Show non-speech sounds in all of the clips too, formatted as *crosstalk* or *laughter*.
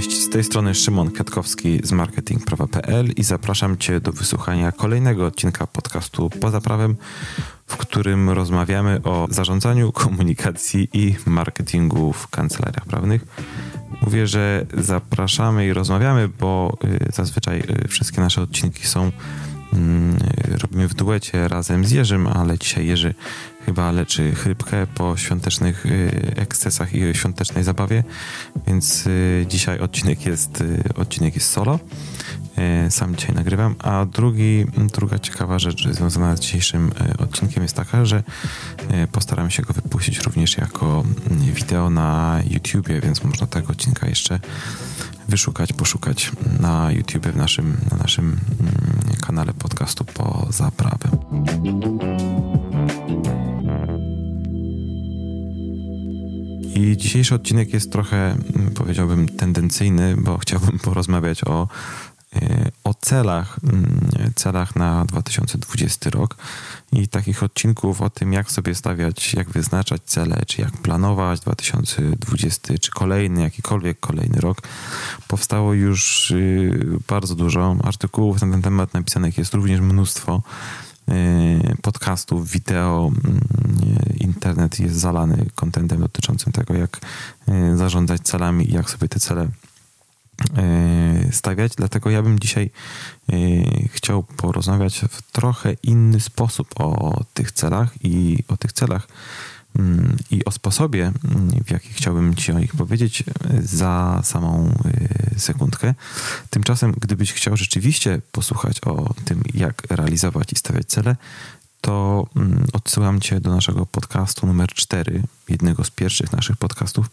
Cześć, z tej strony Szymon Kwiatkowski z marketingprawa.pl i zapraszam Cię do wysłuchania kolejnego odcinka podcastu Poza Prawem, w którym rozmawiamy o zarządzaniu, komunikacji i marketingu w kancelariach prawnych. Mówię, że zapraszamy i rozmawiamy, bo y, zazwyczaj y, wszystkie nasze odcinki są mm, robimy w duecie razem z Jerzym, ale dzisiaj Jerzy chyba leczy chrypkę po świątecznych y, ekscesach i świątecznej zabawie, więc dzisiaj odcinek jest, odcinek jest solo. Sam dzisiaj nagrywam, a drugi, druga ciekawa rzecz związana z dzisiejszym odcinkiem jest taka, że postaram się go wypuścić również jako wideo na YouTubie, więc można tego odcinka jeszcze wyszukać, poszukać na YouTube w naszym, na naszym mm, kanale podcastu Poza Prawem. I dzisiejszy odcinek jest trochę, mm, powiedziałbym, tendencyjny, bo *laughs* chciałbym porozmawiać o E, o celach, mm, celach na 2020 rok i takich odcinków o tym, jak sobie stawiać, jak wyznaczać cele, czy jak planować 2020, czy kolejny, jakikolwiek kolejny rok. Powstało już y, bardzo dużo artykułów na ten temat napisanych, jest również mnóstwo podcastów, wideo, mm, internet jest zalany kontentem dotyczącym tego, jak y, zarządzać celami i jak sobie te cele E, stawiać, dlatego ja bym dzisiaj chciał porozmawiać w trochę inny sposób o tych celach i o tych celach i o sposobie, w jaki chciałbym Ci o nich powiedzieć za samą e, sekundkę. Tymczasem, gdybyś chciał rzeczywiście posłuchać o tym, jak realizować i stawiać cele, to mm, odsyłam Cię do naszego podcastu numer 4, jednego z pierwszych naszych podcastów.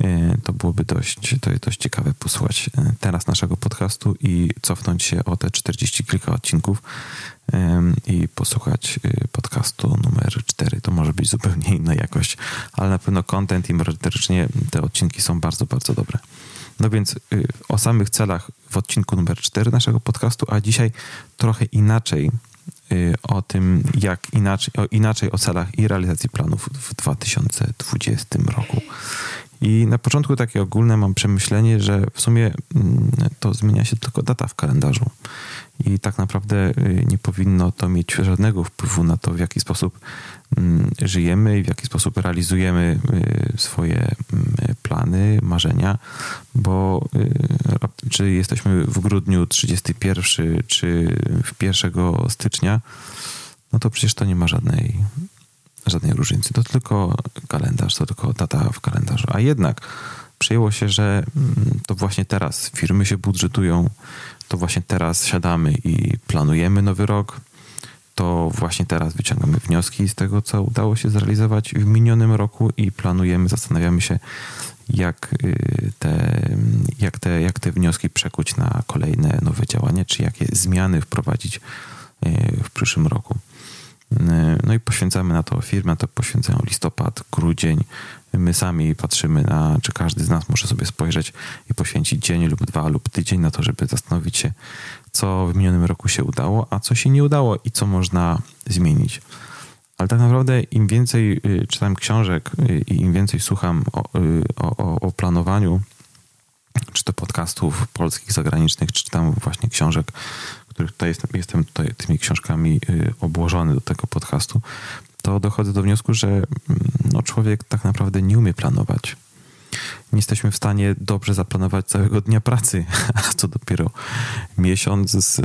E, to byłoby dość, to jest dość ciekawe posłuchać e, teraz naszego podcastu i cofnąć się o te 40 kilka odcinków i posłuchać e, podcastu numer 4. To może być zupełnie inna jakość, ale na pewno content i merytorycznie te odcinki są bardzo, bardzo dobre. No więc o samych celach w odcinku numer 4 naszego podcastu, a dzisiaj trochę inaczej Y, o tym, jak inaczej o, inaczej o celach i realizacji planów w 2020 roku. I na początku takie ogólne mam przemyślenie, że w sumie mm, to zmienia się tylko data w kalendarzu. I tak naprawdę y, nie powinno to mieć żadnego wpływu na to, w jaki sposób mm, żyjemy i w jaki sposób realizujemy y, swoje mm, plany, marzenia, bo czy jesteśmy w grudniu 31, czy w 1 stycznia, no to przecież to nie ma żadnej, żadnej różnicy. To tylko kalendarz, to tylko data w kalendarzu. A jednak przyjęło się, że mm, to właśnie teraz firmy się budżetują, to właśnie teraz siadamy i planujemy nowy rok, to właśnie teraz wyciągamy wnioski z tego, co udało się zrealizować w minionym roku i planujemy, zastanawiamy się, jak y, te, jak te, jak te wnioski przekuć na kolejne nowe działania, czy jakie zmiany wprowadzić y, w przyszłym roku. Y, no i poświęcamy na to firmy, na to poświęcają listopad, grudzień. My sami patrzymy na, czy każdy z nas może sobie spojrzeć i poświęcić dzień lub dwa lub tydzień na to, żeby zastanowić się, co w minionym roku się udało, a co się nie udało i co można zmienić. Ale tak naprawdę im więcej y, czytam książek y, i im więcej słucham o, y, o, o planowaniu, czy to podcastów polskich, zagranicznych, czy czytam właśnie książek, których tutaj jestem, jestem tutaj tymi książkami obłożony do tego podcastu, to dochodzę do wniosku, że mm, no, człowiek tak naprawdę nie umie planować. Nie jesteśmy w stanie dobrze zaplanować całego dnia pracy, *laughs* a co dopiero miesiąc,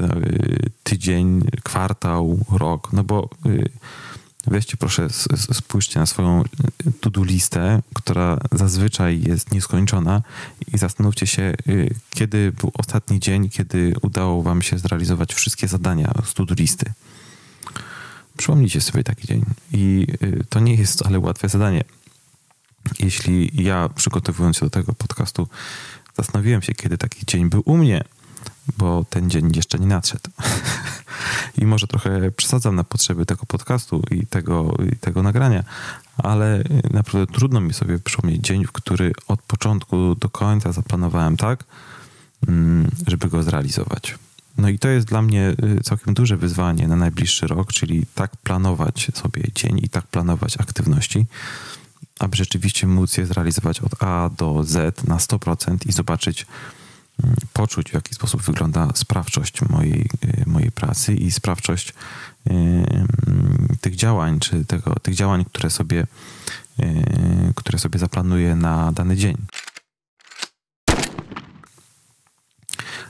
tydzień, kwartał, rok. No bo Weźcie proszę, spójrzcie na swoją to-do listę, która zazwyczaj jest nieskończona i zastanówcie się, kiedy był ostatni dzień, kiedy udało wam się zrealizować wszystkie zadania z to-do listy. Przypomnijcie sobie taki dzień. I y, to nie jest wcale łatwe zadanie. Jeśli ja przygotowując się do tego podcastu zastanowiłem się, kiedy taki dzień był u mnie, bo ten dzień jeszcze nie nadszedł. *laughs* I może trochę przesadzam na potrzeby tego podcastu i tego, i tego nagrania, ale naprawdę trudno mi sobie przypomnieć dzień, w który od początku do końca zaplanowałem tak, mm, żeby go zrealizować. No i to jest dla mnie y, całkiem duże wyzwanie na najbliższy rok, czyli tak planować sobie dzień i tak planować aktywności, aby rzeczywiście móc je zrealizować od A do Z na 100% i zobaczyć, mm, poczuć, w jaki sposób wygląda sprawczość mojej, y, mojej pracy i sprawczość y, mm, tych działań, czy tego, tych działań, które sobie, które sobie zaplanuję na dany dzień.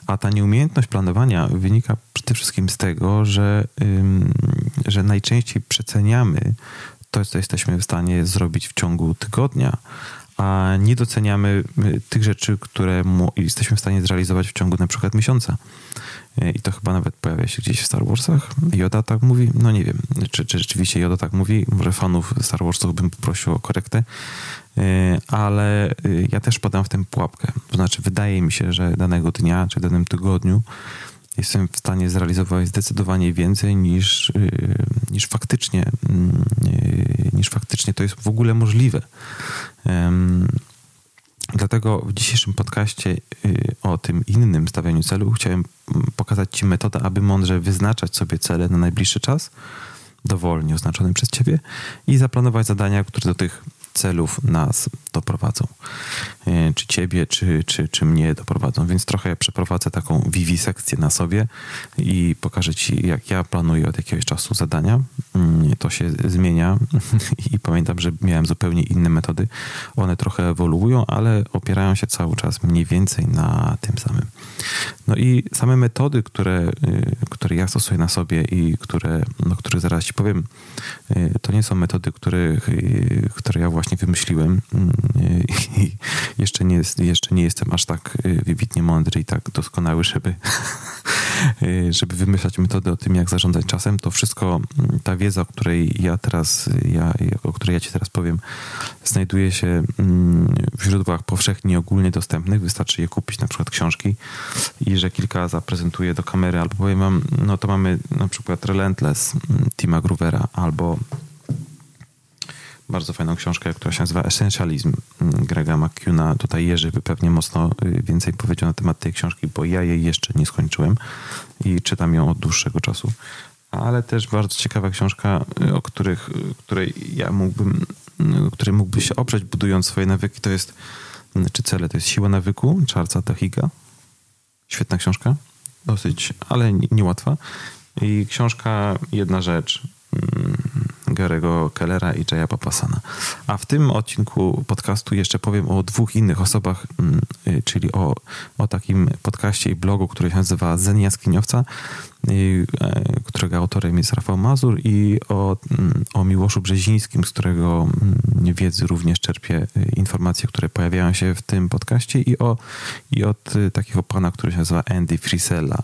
A ta nieumiejętność planowania wynika przede wszystkim z tego, że, że najczęściej przeceniamy to, co jesteśmy w stanie zrobić w ciągu tygodnia, a nie doceniamy y, tych rzeczy, które jesteśmy w stanie zrealizować w ciągu na przykład miesiąca. Y, I to chyba nawet pojawia się gdzieś w Star Warsach. Joda tak mówi? No nie wiem, czy, czy rzeczywiście Joda tak mówi. Może fanów Star Warsów bym poprosił o korektę. Y, ale ja też podam w tym pułapkę. To znaczy, wydaje mi się, że danego dnia czy danym tygodniu jestem w stanie zrealizować zdecydowanie więcej niż, niż faktycznie niż faktycznie to jest w ogóle możliwe. Dlatego w dzisiejszym podcaście o tym innym stawianiu celu chciałem pokazać Ci metodę, aby mądrze wyznaczać sobie cele na najbliższy czas, dowolnie oznaczone przez Ciebie i zaplanować zadania, które do tych celów nas doprowadzą. E, czy ciebie, czy, czy, czy mnie doprowadzą. Więc trochę przeprowadzę taką wiwisekcję na sobie i pokażę ci, jak ja planuję od jakiegoś czasu zadania. Mm, to się zmienia *laughs* i pamiętam, że miałem zupełnie inne metody. One trochę ewoluują, ale opierają się cały czas mniej więcej na tym samym. No i same metody, które, y, które ja stosuję na sobie i które, no, które zaraz ci powiem, y, to nie są metody, które, y, które ja właśnie wymyśliłem mm, i jeszcze nie, jeszcze nie jestem aż tak wybitnie mądry i tak doskonały, żeby, *laughs* żeby wymyślać metody o tym, jak zarządzać czasem. To wszystko, mm, ta wiedza, o której ja teraz, ja, o której ja ci teraz powiem, znajduje się mm, w źródłach powszechnie ogólnie dostępnych. Wystarczy je kupić, na przykład książki i że kilka zaprezentuję do kamery, albo powiem wam, no to mamy na przykład Relentless Tima Groovera, albo bardzo fajną książkę, która się nazywa Essentialism mm, Grega McCuna. Tutaj Jerzy by pewnie mocno y, więcej powiedział na temat tej książki, bo ja jej jeszcze nie skończyłem i czytam ją od dłuższego czasu. Ale też bardzo ciekawa książka, y, o których, y, której ja mógłbym, której mógłby się oprzeć, budując swoje nawyki, to jest, czy cele, to jest Siła nawyku Charlesa Tahiga. Świetna książka, dosyć, ale niełatwa. I książka Jedna rzecz mm, Gary'ego Kellera i Jaya Papasana. A w tym odcinku podcastu jeszcze powiem o dwóch innych osobach, mm, y, czyli o, o takim podcaście i blogu, który się nazywa Zen Jaskiniowca, y, e, którego autorem jest Rafał Mazur i o, mm, o Miłoszu Brzezińskim, z którego wiedzy również czerpię y, informacje, które pojawiają się w tym podcaście i, o, i od takiego pana, który się nazywa Andy Frisella.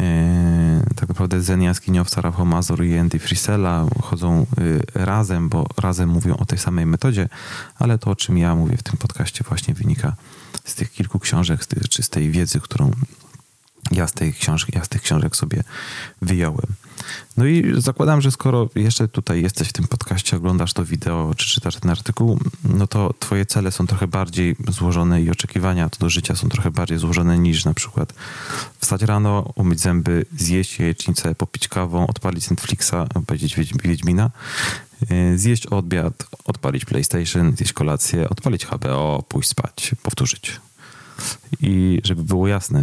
E, tak naprawdę Zen Jaskiniowca, Rafał Mazur i Andy Frisella chodzą y, razem, bo razem mówią o tej samej metodzie, ale to, o czym ja mówię w tym podcaście właśnie wynika z tych kilku książek, czy z tej wiedzy, którą ja z, ja z tych książek sobie wyjąłem. No i zakładam, że skoro jeszcze tutaj jesteś w tym podcaście, oglądasz to wideo, czy czytasz ten artykuł, no to twoje cele są trochę bardziej złożone i oczekiwania do życia są trochę bardziej złożone niż na przykład wstać rano, umyć zęby, zjeść jajecznicę, popić kawą, odpalić Netflixa, powiedzieć Wiedźmina, y, zjeść obiad, odpalić PlayStation, zjeść kolację, odpalić HBO, pójść spać, powtórzyć. I żeby było jasne,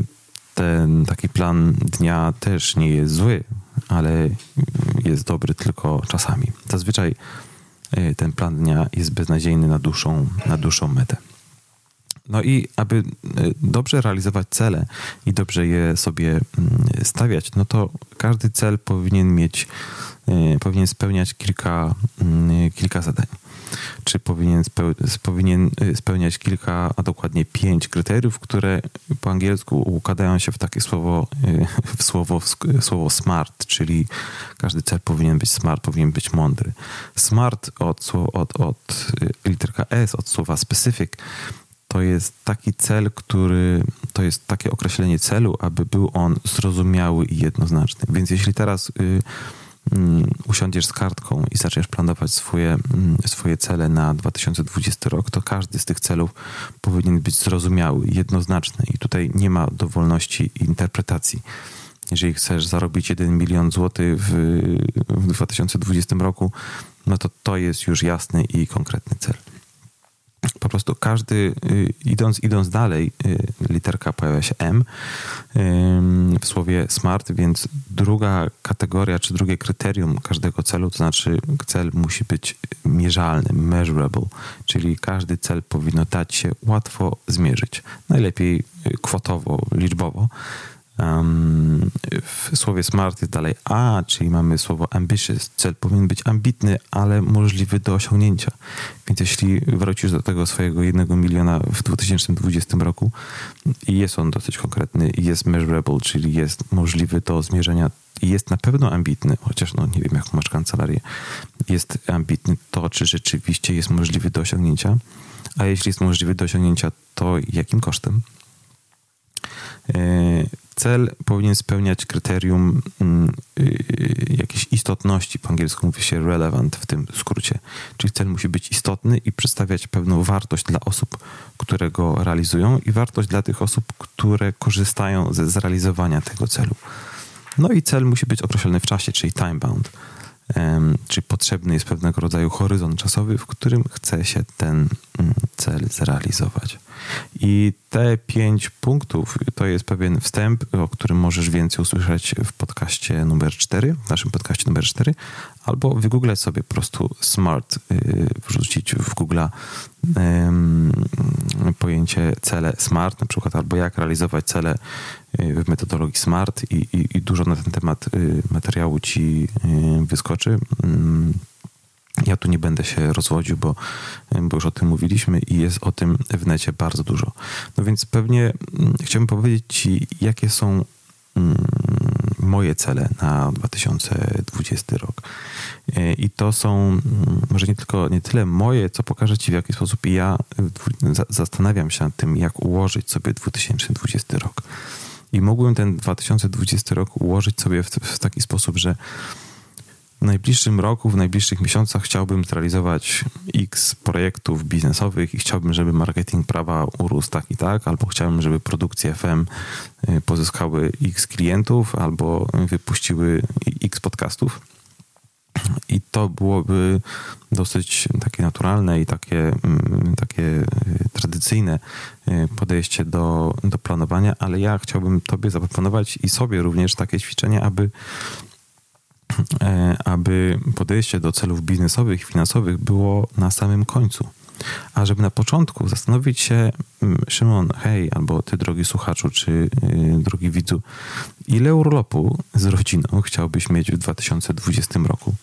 ten taki plan dnia też nie jest zły, ale jest dobry tylko czasami. Zazwyczaj e, ten plan dnia jest beznadziejny na dłuższą, na dłuższą metę. No i aby e, dobrze realizować cele i dobrze je sobie mm, stawiać, no to każdy cel powinien mieć, powinien spełniać kilka, mm, kilka zadań czy powinien, powinien y, spełniać kilka, a dokładnie pięć kryteriów, które po angielsku układają się w takie słowo, w słowo, w słowo smart, czyli każdy cel powinien być smart, powinien być mądry. Smart od, od, od literka S, od słowa specific, to jest taki cel, który to jest takie określenie celu, aby był on zrozumiały i jednoznaczny. Więc jeśli teraz Mm, usiądziesz z kartką i zaczniesz planować swoje, mm, swoje cele na 2020 rok, to każdy z tych celów powinien być zrozumiały, jednoznaczny i tutaj nie ma dowolności interpretacji. Jeżeli chcesz zarobić 1 milion złotych w, w 2020 roku, no to to jest już jasny i konkretny cel. Po prostu każdy, y, idąc, idąc dalej, y, literka pojawia się M w słowie smart, więc druga kategoria, czy drugie kryterium każdego celu, to znaczy cel musi być mierzalny, measurable, czyli każdy cel powinno dać się łatwo zmierzyć. Najlepiej y, kwotowo, liczbowo w słowie smart jest dalej A, czyli mamy słowo ambitious. Cel powinien być ambitny, ale możliwy do osiągnięcia. Więc jeśli wrócisz do tego swojego jednego miliona w 2020 roku i jest on dosyć konkretny jest measurable, czyli jest możliwy do zmierzenia i jest na pewno ambitny, chociaż no nie wiem jak masz kancelarię, jest ambitny, to czy rzeczywiście jest możliwy do osiągnięcia, a jeśli jest możliwy do osiągnięcia, to jakim kosztem? E, cel powinien spełniać kryterium mm, y, jakiejś istotności, po angielsku mówi się relevant w tym skrócie. Czyli cel musi być istotny i przedstawiać pewną wartość dla osób, które go realizują i wartość dla tych osób, które korzystają ze zrealizowania tego celu. No i cel musi być określony w czasie, czyli time bound czy potrzebny jest pewnego rodzaju horyzont czasowy, w którym chce się ten mm, cel zrealizować. I te pięć punktów to jest pewien wstęp, o którym możesz więcej usłyszeć w podcaście numer 4, w naszym podcaście numer 4, albo wygooglać sobie po prostu smart, y, wrzucić w Google pojęcie cele smart, na przykład, albo jak realizować cele y, w metodologii smart i, i, i dużo na ten temat y, materiału ci wyskoczy. Ja tu nie będę się rozwodził, bo, bo już o tym mówiliśmy i jest o tym w necie bardzo dużo. No więc pewnie mm, chciałbym powiedzieć Ci, jakie są mm, moje cele na 2020 rok. E, I to są mm, może nie tylko nie tyle moje, co pokażę Ci w jaki sposób ja zastanawiam się nad tym, jak ułożyć sobie 2020 rok. I mogłem ten 2020 rok ułożyć sobie w, w taki sposób, że w najbliższym roku, w najbliższych miesiącach chciałbym zrealizować x projektów biznesowych i chciałbym, żeby marketing prawa urósł tak i tak, albo chciałbym, żeby produkcje FM y, pozyskały x klientów, albo wypuściły x podcastów. I to byłoby dosyć takie naturalne i takie, mm, takie y, tradycyjne y, podejście do, do planowania, ale ja chciałbym Tobie zaproponować i sobie również takie ćwiczenie, aby aby podejście do celów biznesowych finansowych było na samym końcu. A żeby na początku zastanowić się, mm, Szymon, hej, albo ty, drogi słuchaczu, czy y, drogi widzu, ile urlopu z rodziną chciałbyś mieć w 2020 roku?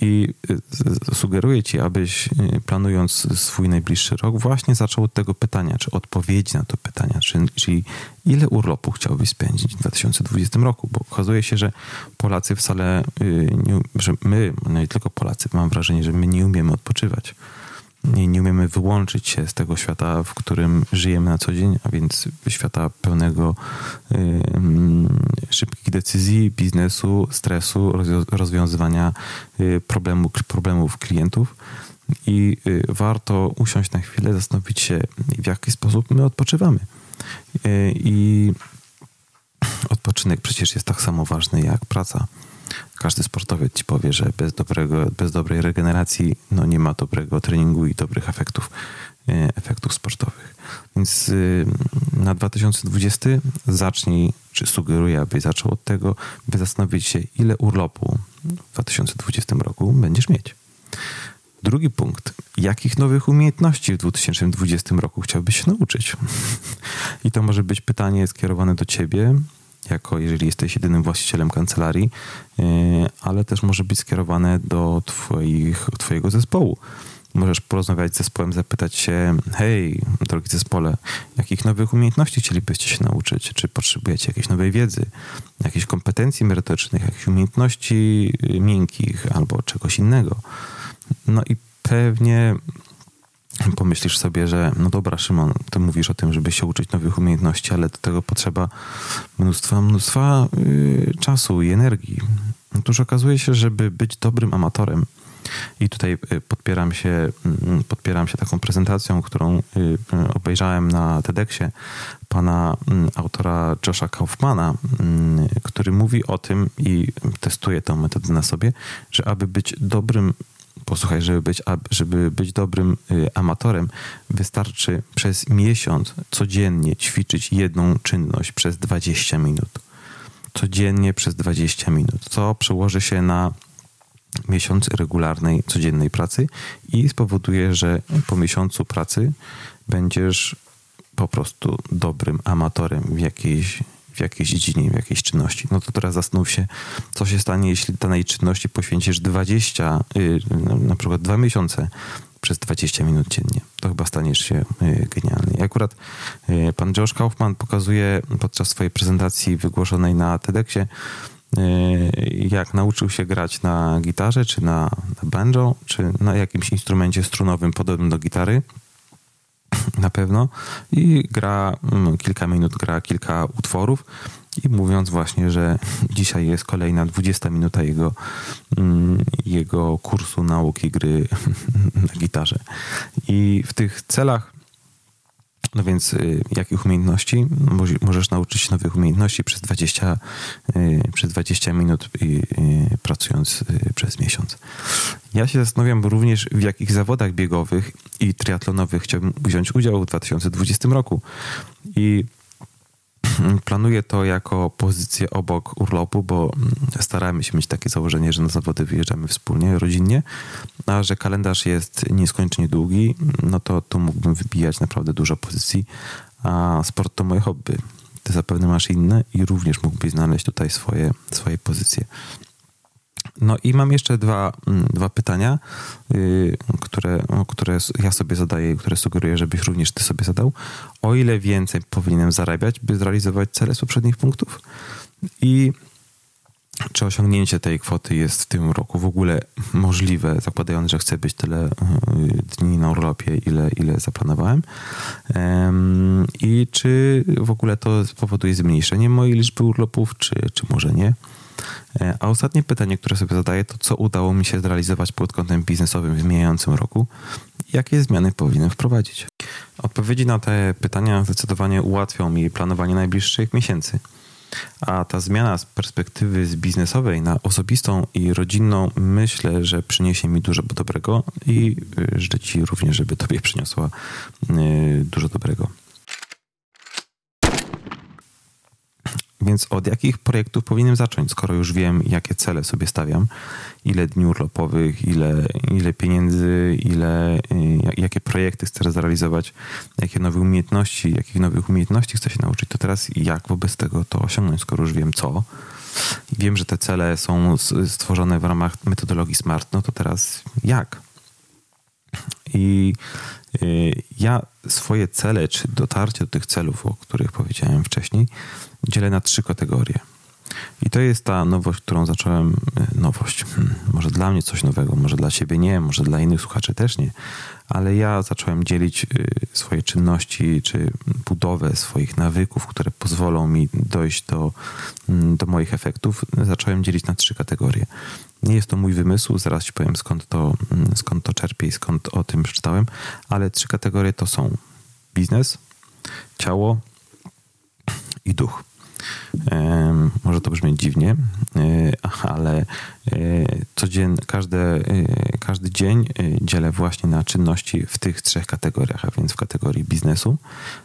I y, sugeruję ci, abyś y, planując swój najbliższy rok, właśnie zaczął od tego pytania, czy odpowiedzi na to pytania, czy, czyli ile urlopu chciałbyś spędzić w 2020 roku, bo okazuje się, że Polacy wcale, y, nie, że my, no nie tylko Polacy, mam wrażenie, że my nie umiemy odpoczywać nie, umiemy wyłączyć się z tego świata, w którym żyjemy na co dzień, a więc świata pełnego y, szybkich decyzji, biznesu, stresu, rozwiązywania y, problemu, problemów klientów. I y, warto usiąść na chwilę, zastanowić się, w jaki sposób my odpoczywamy. Y, I odpoczynek przecież jest tak samo ważny jak praca każdy sportowiec ci powie, że bez, dobrego, bez dobrej regeneracji no nie ma dobrego treningu i dobrych efektów, e, efektów sportowych. Więc y, na 2020 zacznij, czy sugeruję, abyś zaczął od tego, by zastanowić się, ile urlopu w 2020 roku będziesz mieć. Drugi punkt. Jakich nowych umiejętności w 2020 roku chciałbyś się nauczyć? *laughs* I to może być pytanie skierowane do ciebie, jako jeżeli jesteś jedynym właścicielem kancelarii, e, ale też może być skierowane do twoich, twojego zespołu. Możesz porozmawiać z zespołem, zapytać się, hej, drogi zespole, jakich nowych umiejętności chcielibyście się nauczyć? Czy potrzebujecie jakiejś nowej wiedzy, jakichś kompetencji merytorycznych, jakichś umiejętności miękkich albo czegoś innego? No i pewnie pomyślisz sobie, że no dobra, Szymon, ty mówisz o tym, żeby się uczyć nowych umiejętności, ale do tego potrzeba mnóstwa, mnóstwa yy, czasu i energii. Otóż okazuje się, żeby być dobrym amatorem, i tutaj y, podpieram się, mm, podpieram się taką prezentacją, którą y, y, obejrzałem na TEDxie pana mm, autora Josha Kaufmana, mm, który mówi o tym i testuje tę metodę na sobie, że aby być dobrym posłuchaj, żeby być, żeby być dobrym y, amatorem, wystarczy przez miesiąc codziennie ćwiczyć jedną czynność przez 20 minut. Codziennie przez 20 minut, co przełoży się na miesiąc regularnej, codziennej pracy i spowoduje, że po miesiącu pracy będziesz po prostu dobrym amatorem w jakiejś w jakiejś dziedzinie, w jakiejś czynności. No to teraz zastanów się, co się stanie, jeśli danej czynności poświęcisz 20, yy, na przykład dwa miesiące przez 20 minut dziennie. To chyba staniesz się yy, genialny. Akurat yy, pan Josh Kaufman pokazuje podczas swojej prezentacji wygłoszonej na TEDxie, y, jak nauczył się grać na gitarze, czy na, na banjo, czy na jakimś instrumencie strunowym podobnym do gitary *clears throat* na pewno i gra mm, kilka minut, gra kilka utworów i mówiąc właśnie, że *clears throat* dzisiaj jest kolejna 20 minuta jego, mm, jego kursu nauki gry *clears throat* na gitarze. I w tych celach no więc y, jakich umiejętności? Możesz nauczyć się nowych umiejętności przez 20, y, przez 20 minut y, pracując przez miesiąc. Ja się zastanawiam również w jakich zawodach biegowych i triatlonowych chciałbym wziąć udział w 2020 roku. I Planuję to jako pozycję obok urlopu, bo staramy się mieć takie założenie, że na zawody wyjeżdżamy wspólnie, rodzinnie, a że kalendarz jest nieskończenie długi, no to tu mógłbym wybijać naprawdę dużo pozycji, a sport to moje hobby. Ty zapewne masz inne i również mógłbyś znaleźć tutaj swoje, swoje pozycje. No i mam jeszcze dwa, mm, dwa pytania, yy, które, które ja sobie zadaję i które sugeruję, żebyś również ty sobie zadał. O ile więcej powinienem zarabiać, by zrealizować cele z poprzednich punktów? I czy osiągnięcie tej kwoty jest w tym roku w ogóle możliwe, zakładając, że chcę być tyle yy, dni na urlopie, ile, ile zaplanowałem? I czy w ogóle to spowoduje zmniejszenie mojej liczby urlopów, czy, czy może nie? E, a ostatnie pytanie, które sobie zadaję, to co udało mi się zrealizować pod kątem biznesowym w mijającym roku? Jakie zmiany powinienem wprowadzić? Odpowiedzi na te pytania zdecydowanie ułatwią mi planowanie najbliższych miesięcy. A ta zmiana z perspektywy z biznesowej na osobistą i rodzinną myślę, że przyniesie mi dużo dobrego i y, życzę Ci również, żeby Tobie przyniosła y, dużo dobrego. Więc od jakich projektów powinienem zacząć, skoro już wiem, jakie cele sobie stawiam, ile dni urlopowych, ile, ile pieniędzy, ile, y, jakie projekty chcę zrealizować, jakie nowe umiejętności, jakich nowych umiejętności chcę się nauczyć, to teraz jak wobec tego to osiągnąć, skoro już wiem co. Wiem, że te cele są stworzone w ramach metodologii SMART, no to teraz jak? I y, ja swoje cele, czy dotarcie do tych celów, o których powiedziałem wcześniej, dzielę na trzy kategorie. I to jest ta nowość, którą zacząłem. E, nowość. Hmm, może dla mnie coś nowego, może dla ciebie nie, może dla innych słuchaczy też nie, ale ja zacząłem dzielić e, swoje czynności czy budowę swoich nawyków, które pozwolą mi dojść do, mm, do moich efektów. Zacząłem dzielić na trzy kategorie. Nie jest to mój wymysł, zaraz ci powiem skąd to, mm, skąd to czerpię i skąd o tym przeczytałem, ale trzy kategorie to są biznes, ciało i duch. Może to brzmieć dziwnie, e, ale e, codziennie, każdy, e, każdy dzień dzielę właśnie na czynności w tych trzech kategoriach, a więc w kategorii biznesu,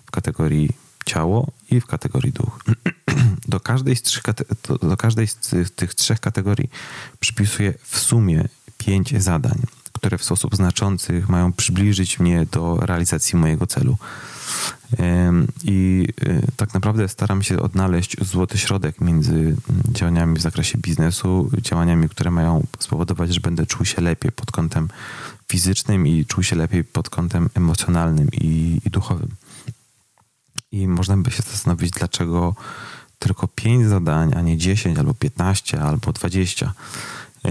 w kategorii ciało i w kategorii duch. *clears throat* Do każdej z, trzech, do każdej z tych trzech kategorii przypisuję w sumie pięć zadań, które w sposób znaczący mają przybliżyć mnie do realizacji mojego celu. I y, tak naprawdę staram się odnaleźć złoty środek między mm, działaniami w zakresie biznesu, działaniami, które mają spowodować, że będę czuł się lepiej pod kątem fizycznym i czuł się lepiej pod kątem emocjonalnym i, i duchowym. I można by się zastanowić, dlaczego tylko 5 zadań, a nie 10, albo 15, albo 20. E,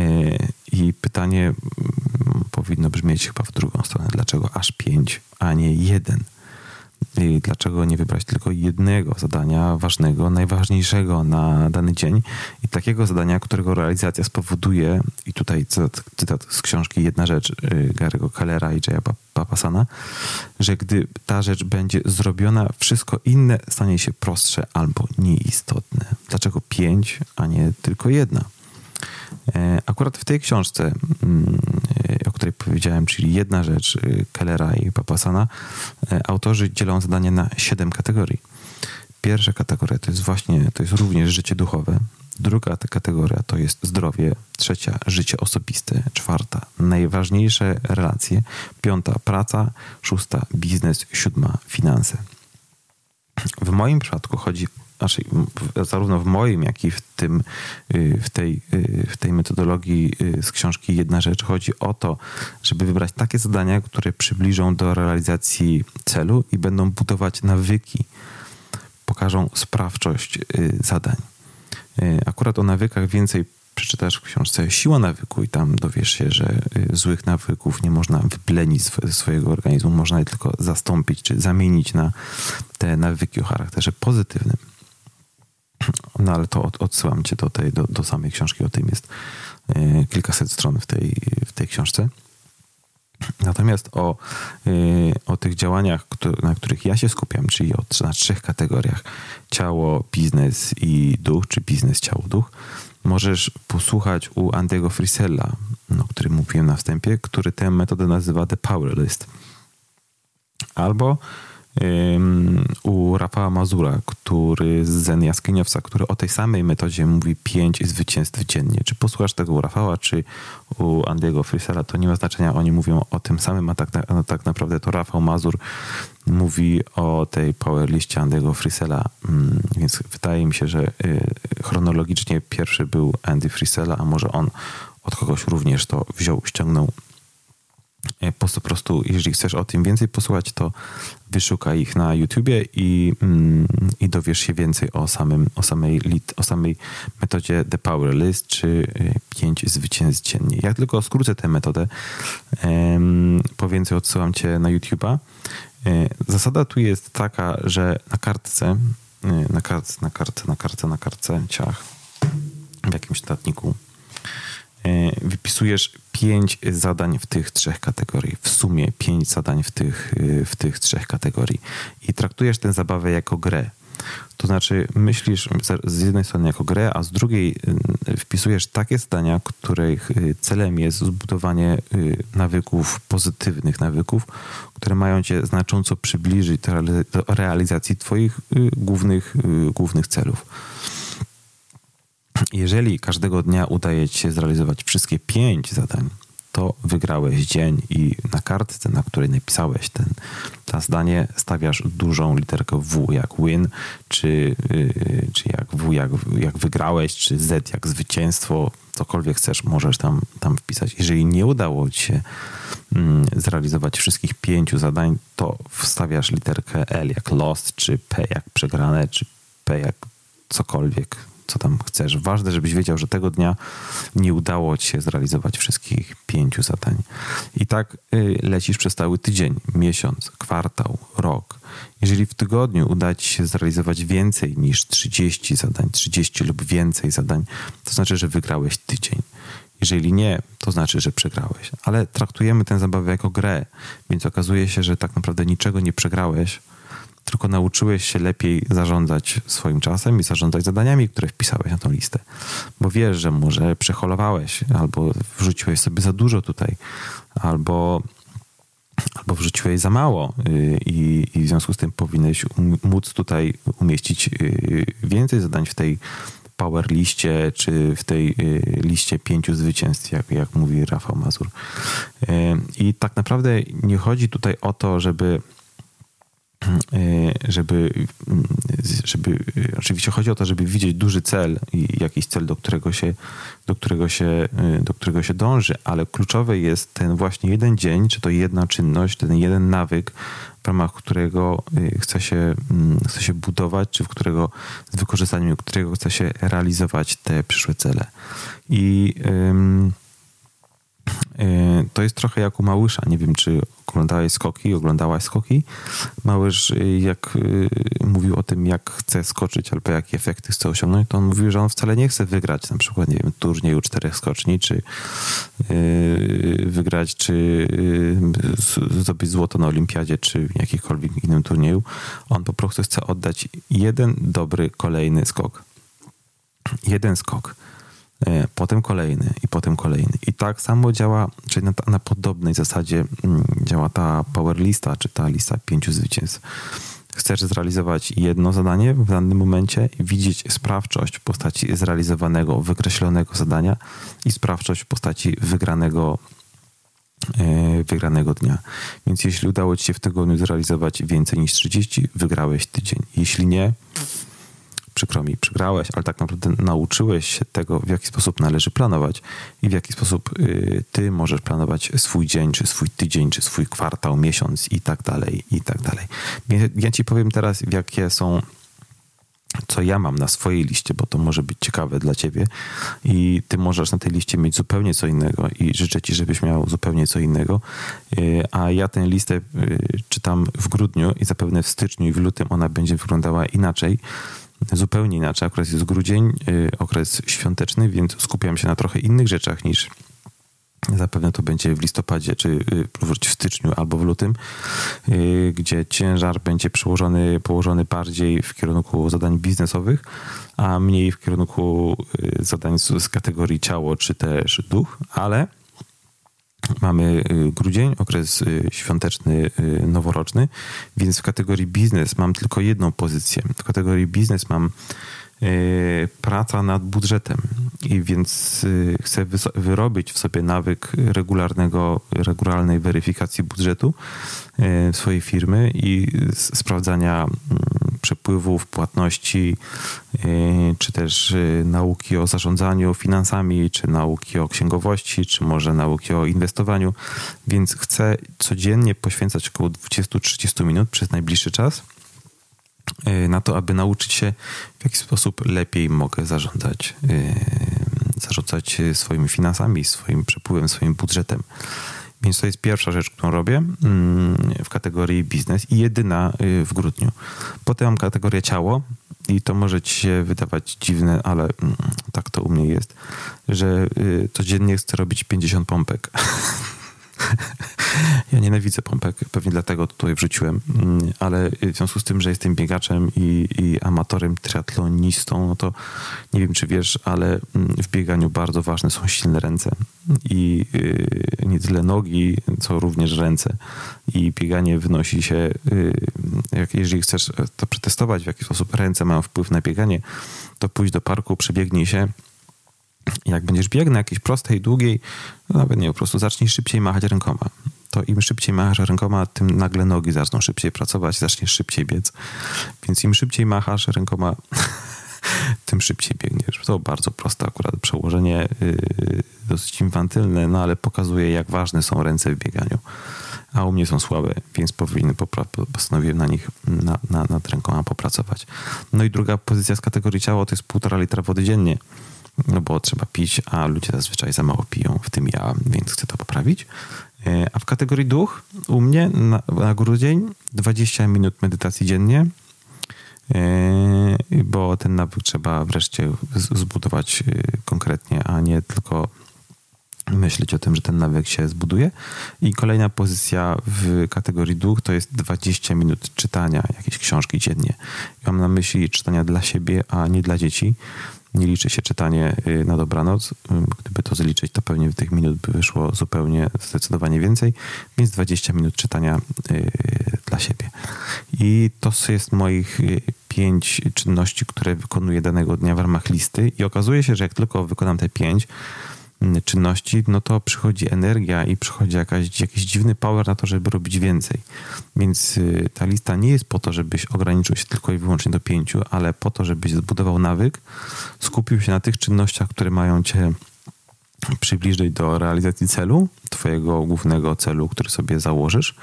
I pytanie mm, powinno brzmieć chyba w drugą stronę. Dlaczego aż 5, a nie 1? I dlaczego nie wybrać tylko jednego zadania ważnego, najważniejszego na dany dzień i takiego zadania, którego realizacja spowoduje, i tutaj cytat, z książki Jedna rzecz y, Gary'ego Kalera i Jaya Papasana, że gdy ta rzecz będzie zrobiona, wszystko inne stanie się prostsze albo nieistotne. Dlaczego pięć, a nie tylko jedna? E, akurat w tej książce, mm, której powiedziałem, czyli jedna rzecz Kellera i Papasana, autorzy dzielą zadanie na siedem kategorii. Pierwsza kategoria to jest właśnie, to jest również życie duchowe. Druga kategoria to jest zdrowie. Trzecia życie osobiste. Czwarta najważniejsze relacje. Piąta praca. Szósta biznes. Siódma finanse. W moim przypadku chodzi znaczy, zarówno w moim, jak i w, tym, y, w, tej, y, w tej metodologii y, z książki Jedna Rzecz, chodzi o to, żeby wybrać takie zadania, które przybliżą do realizacji celu i będą budować nawyki, pokażą sprawczość zadań. Akurat o nawykach więcej przeczytasz w książce Siła nawyku i tam dowiesz się, że złych nawyków nie można wyplenić swojego organizmu, można je tylko zastąpić czy zamienić na te nawyki o charakterze pozytywnym. No ale to od, odsyłam cię do, tej, do, do samej książki, o tym jest e, kilkaset stron w tej, w tej książce. Natomiast o, e, o tych działaniach, na których ja się skupiam, czyli o, na trzech kategoriach ciało, biznes i duch, czy biznes, ciało, duch, możesz posłuchać u Andiego Frisella, no, o którym mówiłem na wstępie, który tę metodę nazywa The Power List. Albo u Rafała Mazura, który z Zen Jaskiniowca, który o tej samej metodzie mówi pięć zwycięstw dziennie. Czy posłuchasz tego u Rafała, czy u Andiego Frisera, to nie ma znaczenia. Oni mówią o tym samym, a tak, no, tak naprawdę to Rafał Mazur mówi o tej power liście Andiego Frisella, mm, więc wydaje mi się, że y, chronologicznie pierwszy był Andy Frisella, a może on od kogoś również to wziął, ściągnął po prostu, jeżeli chcesz o tym więcej posłuchać, to wyszukaj ich na YouTubie i, mm, i dowiesz się więcej o, samym, o, samej, o samej metodzie The Power List, czy 5 e, zwycięstw dziennie. Jak tylko skrócę tę metodę, po więcej odsyłam cię na YouTuba. E, zasada tu jest taka, że na kartce, na kartce, na kartce, na kartce, na kartce, ciach, w jakimś notatniku, wypisujesz pięć zadań w tych trzech kategorii. W sumie pięć zadań w tych, w tych trzech kategorii. I traktujesz tę zabawę jako grę. To znaczy, myślisz z jednej strony jako grę, a z drugiej y, wpisujesz takie zadania, których celem jest zbudowanie nawyków, pozytywnych nawyków, które mają cię znacząco przybliżyć do realizacji Twoich głównych, głównych celów. Jeżeli każdego dnia udaje ci się zrealizować wszystkie pięć zadań, to wygrałeś dzień i na kartce, na której napisałeś ten, to zdanie, stawiasz dużą literkę W jak win, czy, yy, czy jak W jak, jak wygrałeś, czy Z jak zwycięstwo, cokolwiek chcesz, możesz tam, tam wpisać. Jeżeli nie udało ci się mm, zrealizować wszystkich pięciu zadań, to wstawiasz literkę L jak lost, czy P jak przegrane, czy P jak cokolwiek co tam chcesz. Ważne, żebyś wiedział, że tego dnia nie udało ci się zrealizować wszystkich pięciu zadań. I tak y, lecisz przez cały tydzień, miesiąc, kwartał, rok. Jeżeli w tygodniu uda ci się zrealizować więcej niż 30 zadań, 30 lub więcej zadań, to znaczy, że wygrałeś tydzień. Jeżeli nie, to znaczy, że przegrałeś. Ale traktujemy tę zabawę jako grę, więc okazuje się, że tak naprawdę niczego nie przegrałeś, tylko nauczyłeś się lepiej zarządzać swoim czasem i zarządzać zadaniami, które wpisałeś na tą listę. Bo wiesz, że może przeholowałeś, albo wrzuciłeś sobie za dużo tutaj, albo, albo wrzuciłeś za mało y, i, i w związku z tym powinieneś um, móc tutaj umieścić y, więcej zadań w tej power liście, czy w tej y, liście pięciu zwycięstw, jak, jak mówi Rafał Mazur. I tak naprawdę nie chodzi tutaj o to, żeby żeby, żeby, oczywiście chodzi o to, żeby widzieć duży cel i jakiś cel, do którego się, do którego się, do którego się dąży, ale kluczowy jest ten właśnie jeden dzień, czy to jedna czynność, ten jeden nawyk, w ramach którego chce się, mm, chce się budować, czy w którego z wykorzystaniem którego chce się realizować te przyszłe cele. I to jest trochę jak u Małysza. Nie wiem, czy oglądałeś skoki, oglądałaś skoki. Małyż, y, jak y, mówił o tym, jak chce skoczyć albo jakie efekty chce osiągnąć, to on mówił, że on wcale nie chce wygrać na przykład, nie wiem, turnieju czterech skoczni, czy y, wygrać, czy zdobyć złoto na olimpiadzie, czy w jakimkolwiek innym turnieju. On po prostu chce oddać jeden dobry, kolejny skok. Jeden skok potem kolejny i potem kolejny. I tak samo działa, czyli na, na podobnej zasadzie mm, działa ta power lista, czy ta lista pięciu zwycięstw. Chcesz zrealizować jedno zadanie w danym momencie widzieć sprawczość w postaci zrealizowanego, wykreślonego zadania i sprawczość w postaci wygranego E, wygranego dnia. Więc jeśli udało Ci się w tygodniu zrealizować więcej niż 30, wygrałeś tydzień. Jeśli nie, przykro mi, przegrałeś, ale tak naprawdę nauczyłeś się tego, w jaki sposób należy planować i w jaki sposób y, ty możesz planować swój dzień, czy swój tydzień, czy swój kwartał, miesiąc i tak dalej, i tak dalej. Ja ci powiem teraz, jakie są co ja mam na swojej liście, bo to może być ciekawe dla ciebie i ty możesz na tej liście mieć zupełnie co innego i życzę ci, żebyś miał zupełnie co innego. Y, a ja tę listę y, czytam w grudniu i zapewne w styczniu i w lutym ona będzie wyglądała inaczej. Zupełnie inaczej. Okres jest grudzień, y, okres świąteczny, więc skupiam się na trochę innych rzeczach niż Zapewne to będzie w listopadzie, czy w styczniu albo w lutym, y, gdzie ciężar będzie przełożony, położony bardziej w kierunku zadań biznesowych, a mniej w kierunku y, zadań z kategorii ciało czy też duch, ale Mamy y, grudzień, okres świąteczny, noworoczny, więc w kategorii biznes mam tylko jedną pozycję. W kategorii biznes mam Y, praca nad budżetem i więc y, chcę wyrobić w sobie nawyk regularnego, regularnej weryfikacji budżetu y, swojej firmy i sprawdzania mm, przepływów, płatności, czy też nauki o zarządzaniu finansami, czy nauki o księgowości, czy może nauki o inwestowaniu. Więc chcę codziennie poświęcać około 20-30 minut przez najbliższy czas Y, na to, aby nauczyć się, w jaki sposób lepiej mogę zarządzać, zarządzać swoimi finansami, swoim przepływem, swoim budżetem. Więc to jest pierwsza rzecz, którą robię mm, w kategorii biznes i jedyna y, w grudniu. Potem mam kategorię ciało i to może ci się wydawać dziwne, ale mm, tak to u mnie jest, że codziennie chcę robić 50 pompek. *laughs* *laughs* Ja nienawidzę pompek, pewnie dlatego tutaj wrzuciłem, mm, ale w związku z tym, że jestem biegaczem i, i amatorem, triatlonistą, no to nie wiem, czy wiesz, ale mm, w bieganiu bardzo ważne są silne ręce i y, nie tyle nogi, co również ręce. I bieganie wynosi się, y, jak, jeżeli chcesz to przetestować, w jaki sposób ręce mają wpływ na bieganie, to pójdź do parku, przebiegnij się, jak będziesz biegł na jakiejś prostej, długiej, no nawet nie, po prostu zacznij szybciej machać rękoma. To im szybciej machasz rękoma, tym nagle nogi zaczną szybciej pracować, zaczniesz szybciej biec. Więc im szybciej machasz rękoma, *laughs* tym szybciej biegniesz. To bardzo proste akurat przełożenie, yy, dosyć infantylne, no ale pokazuje, jak ważne są ręce w bieganiu. A u mnie są słabe, więc powinny, postanowiłem na nich, na, na, nad rękoma popracować. No i druga pozycja z kategorii ciało to jest półtora litra wody dziennie no bo trzeba pić, a ludzie zazwyczaj za mało piją, w tym ja, więc chcę to poprawić. E, a w kategorii duch u mnie na, na grudzień 20 minut medytacji dziennie, e, bo ten nawyk trzeba wreszcie zbudować e, konkretnie, a nie tylko myśleć o tym, że ten nawyk się zbuduje. I kolejna pozycja w kategorii duch to jest 20 minut czytania jakiejś książki dziennie. Mam na myśli czytania dla siebie, a nie dla dzieci nie liczy się czytanie y, na dobranoc. Gdyby to zliczyć, to pewnie tych minut by wyszło zupełnie zdecydowanie więcej, więc 20 minut czytania y, dla siebie. I to jest moich y, pięć czynności, które wykonuję danego dnia w ramach listy i okazuje się, że jak tylko wykonam te pięć, czynności, no to przychodzi energia i przychodzi jakaś, jakiś dziwny power na to, żeby robić więcej. Więc y, ta lista nie jest po to, żebyś ograniczył się tylko i wyłącznie do pięciu, ale po to, żebyś zbudował nawyk, skupił się na tych czynnościach, które mają cię przybliżyć do realizacji celu, twojego głównego celu, który sobie założysz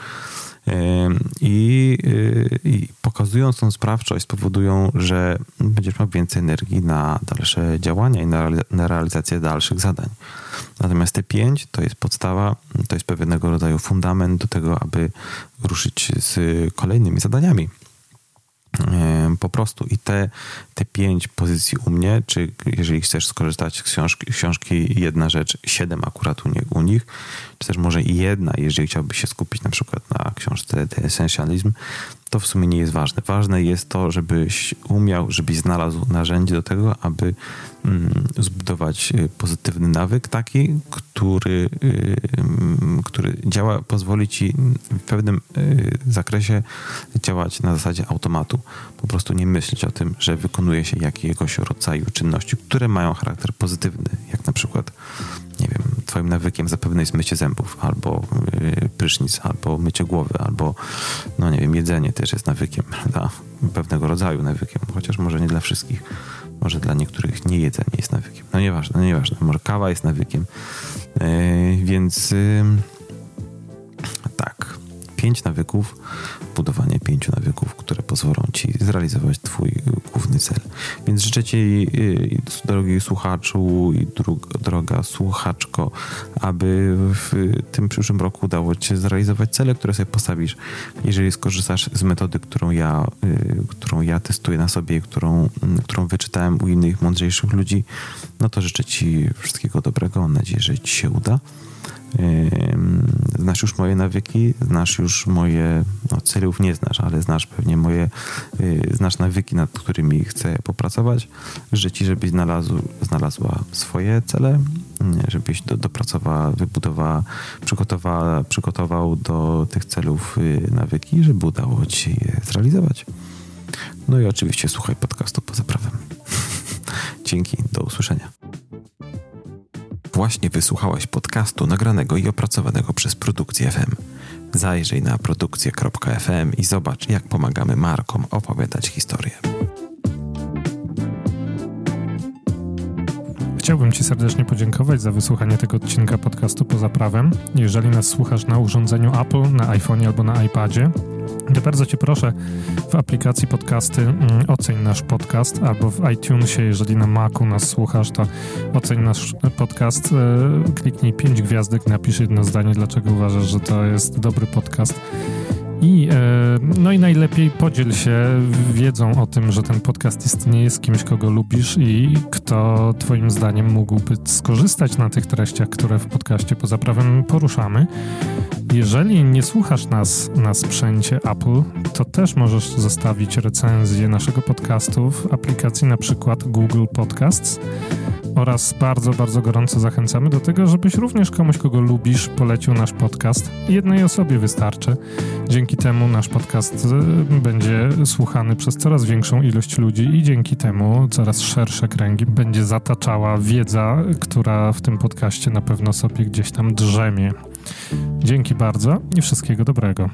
i, y, i pokazując tą sprawczość spowodują, że będziesz miał więcej energii na dalsze działania i na, na realizację dalszych zadań. Natomiast te pięć to jest podstawa, to jest pewnego rodzaju fundament do tego, aby ruszyć z kolejnymi zadaniami po prostu i te, te pięć pozycji u mnie, czy jeżeli chcesz skorzystać z książki, książki jedna rzecz, siedem akurat u, nie, u nich, czy też może jedna, jeżeli chciałbyś się skupić na przykład na książce The Essentialism, to w sumie nie jest ważne. Ważne jest to, żebyś umiał, żebyś znalazł narzędzie do tego, aby mm, zbudować y, pozytywny nawyk, taki, który, y, mm, który działa, pozwoli ci w pewnym y, zakresie działać na zasadzie automatu. Po prostu nie myśleć o tym, że wykonuje się jakiegoś rodzaju czynności, które mają charakter pozytywny, jak na przykład nie wiem, twoim nawykiem zapewne jest mycie zębów, albo yy, prysznic, albo mycie głowy, albo, no nie wiem, jedzenie też jest nawykiem, prawda? Pewnego rodzaju nawykiem, chociaż może nie dla wszystkich. Może dla niektórych nie jedzenie jest nawykiem. No nieważne, no nieważne. Może kawa jest nawykiem. Yy, więc tak, pięć nawyków, budowanie pięciu nawyków, które pozwolą ci zrealizować twój główny cel. Więc życzę ci, y, drogi słuchaczu i droga słuchaczko, aby w tym przyszłym roku udało ci się zrealizować cele, które sobie postawisz. Jeżeli skorzystasz z metody, którą ja, y, którą ja testuję na sobie, którą, którą wyczytałem u innych mądrzejszych ludzi, no to życzę ci wszystkiego dobrego. Mam nadzieję, że ci się uda. Znasz już moje nawyki, znasz już moje, celów nie znasz, ale znasz pewnie moje, y, znasz nawyki, nad którymi chcę popracować. Życzę Ci, żebyś znalazł, znalazła swoje cele, żebyś do, dopracowała, wybudowała, przygotowała, przygotował do tych celów y, nawyki, żeby udało Ci się je zrealizować. No i oczywiście słuchaj podcastu poza prawem. *laughs* Dzięki, do usłyszenia. Właśnie wysłuchałeś podcastu nagranego i opracowanego przez Produkcję FM. Zajrzyj na produkcję.fm i zobacz, jak pomagamy markom opowiadać historię. Chciałbym Ci serdecznie podziękować za wysłuchanie tego odcinka podcastu poza prawem. Jeżeli nas słuchasz na urządzeniu Apple, na iPhone albo na iPadzie, to bardzo Cię proszę w aplikacji podcasty mm, oceń nasz podcast albo w iTunesie, jeżeli na Macu nas słuchasz, to oceń nasz podcast, e, kliknij 5 gwiazdek, napisz jedno zdanie, dlaczego uważasz, że to jest dobry podcast. I, e, no i najlepiej podziel się wiedzą o tym, że ten podcast istnieje z kimś, kogo lubisz i kto Twoim zdaniem mógłby skorzystać na tych treściach, które w podcaście poza prawem poruszamy. Jeżeli nie słuchasz nas na sprzęcie Apple, to też możesz zostawić recenzję naszego podcastu w aplikacji na przykład Google Podcasts oraz bardzo, bardzo gorąco zachęcamy do tego, żebyś również komuś, kogo lubisz, polecił nasz podcast. Jednej osobie wystarczy. Dzięki temu nasz podcast y, będzie słuchany przez coraz większą ilość ludzi i dzięki temu coraz szersze kręgi będzie zataczała wiedza, która w tym podcaście na pewno sobie gdzieś tam drzemie. Dzięki bardzo i wszystkiego dobrego.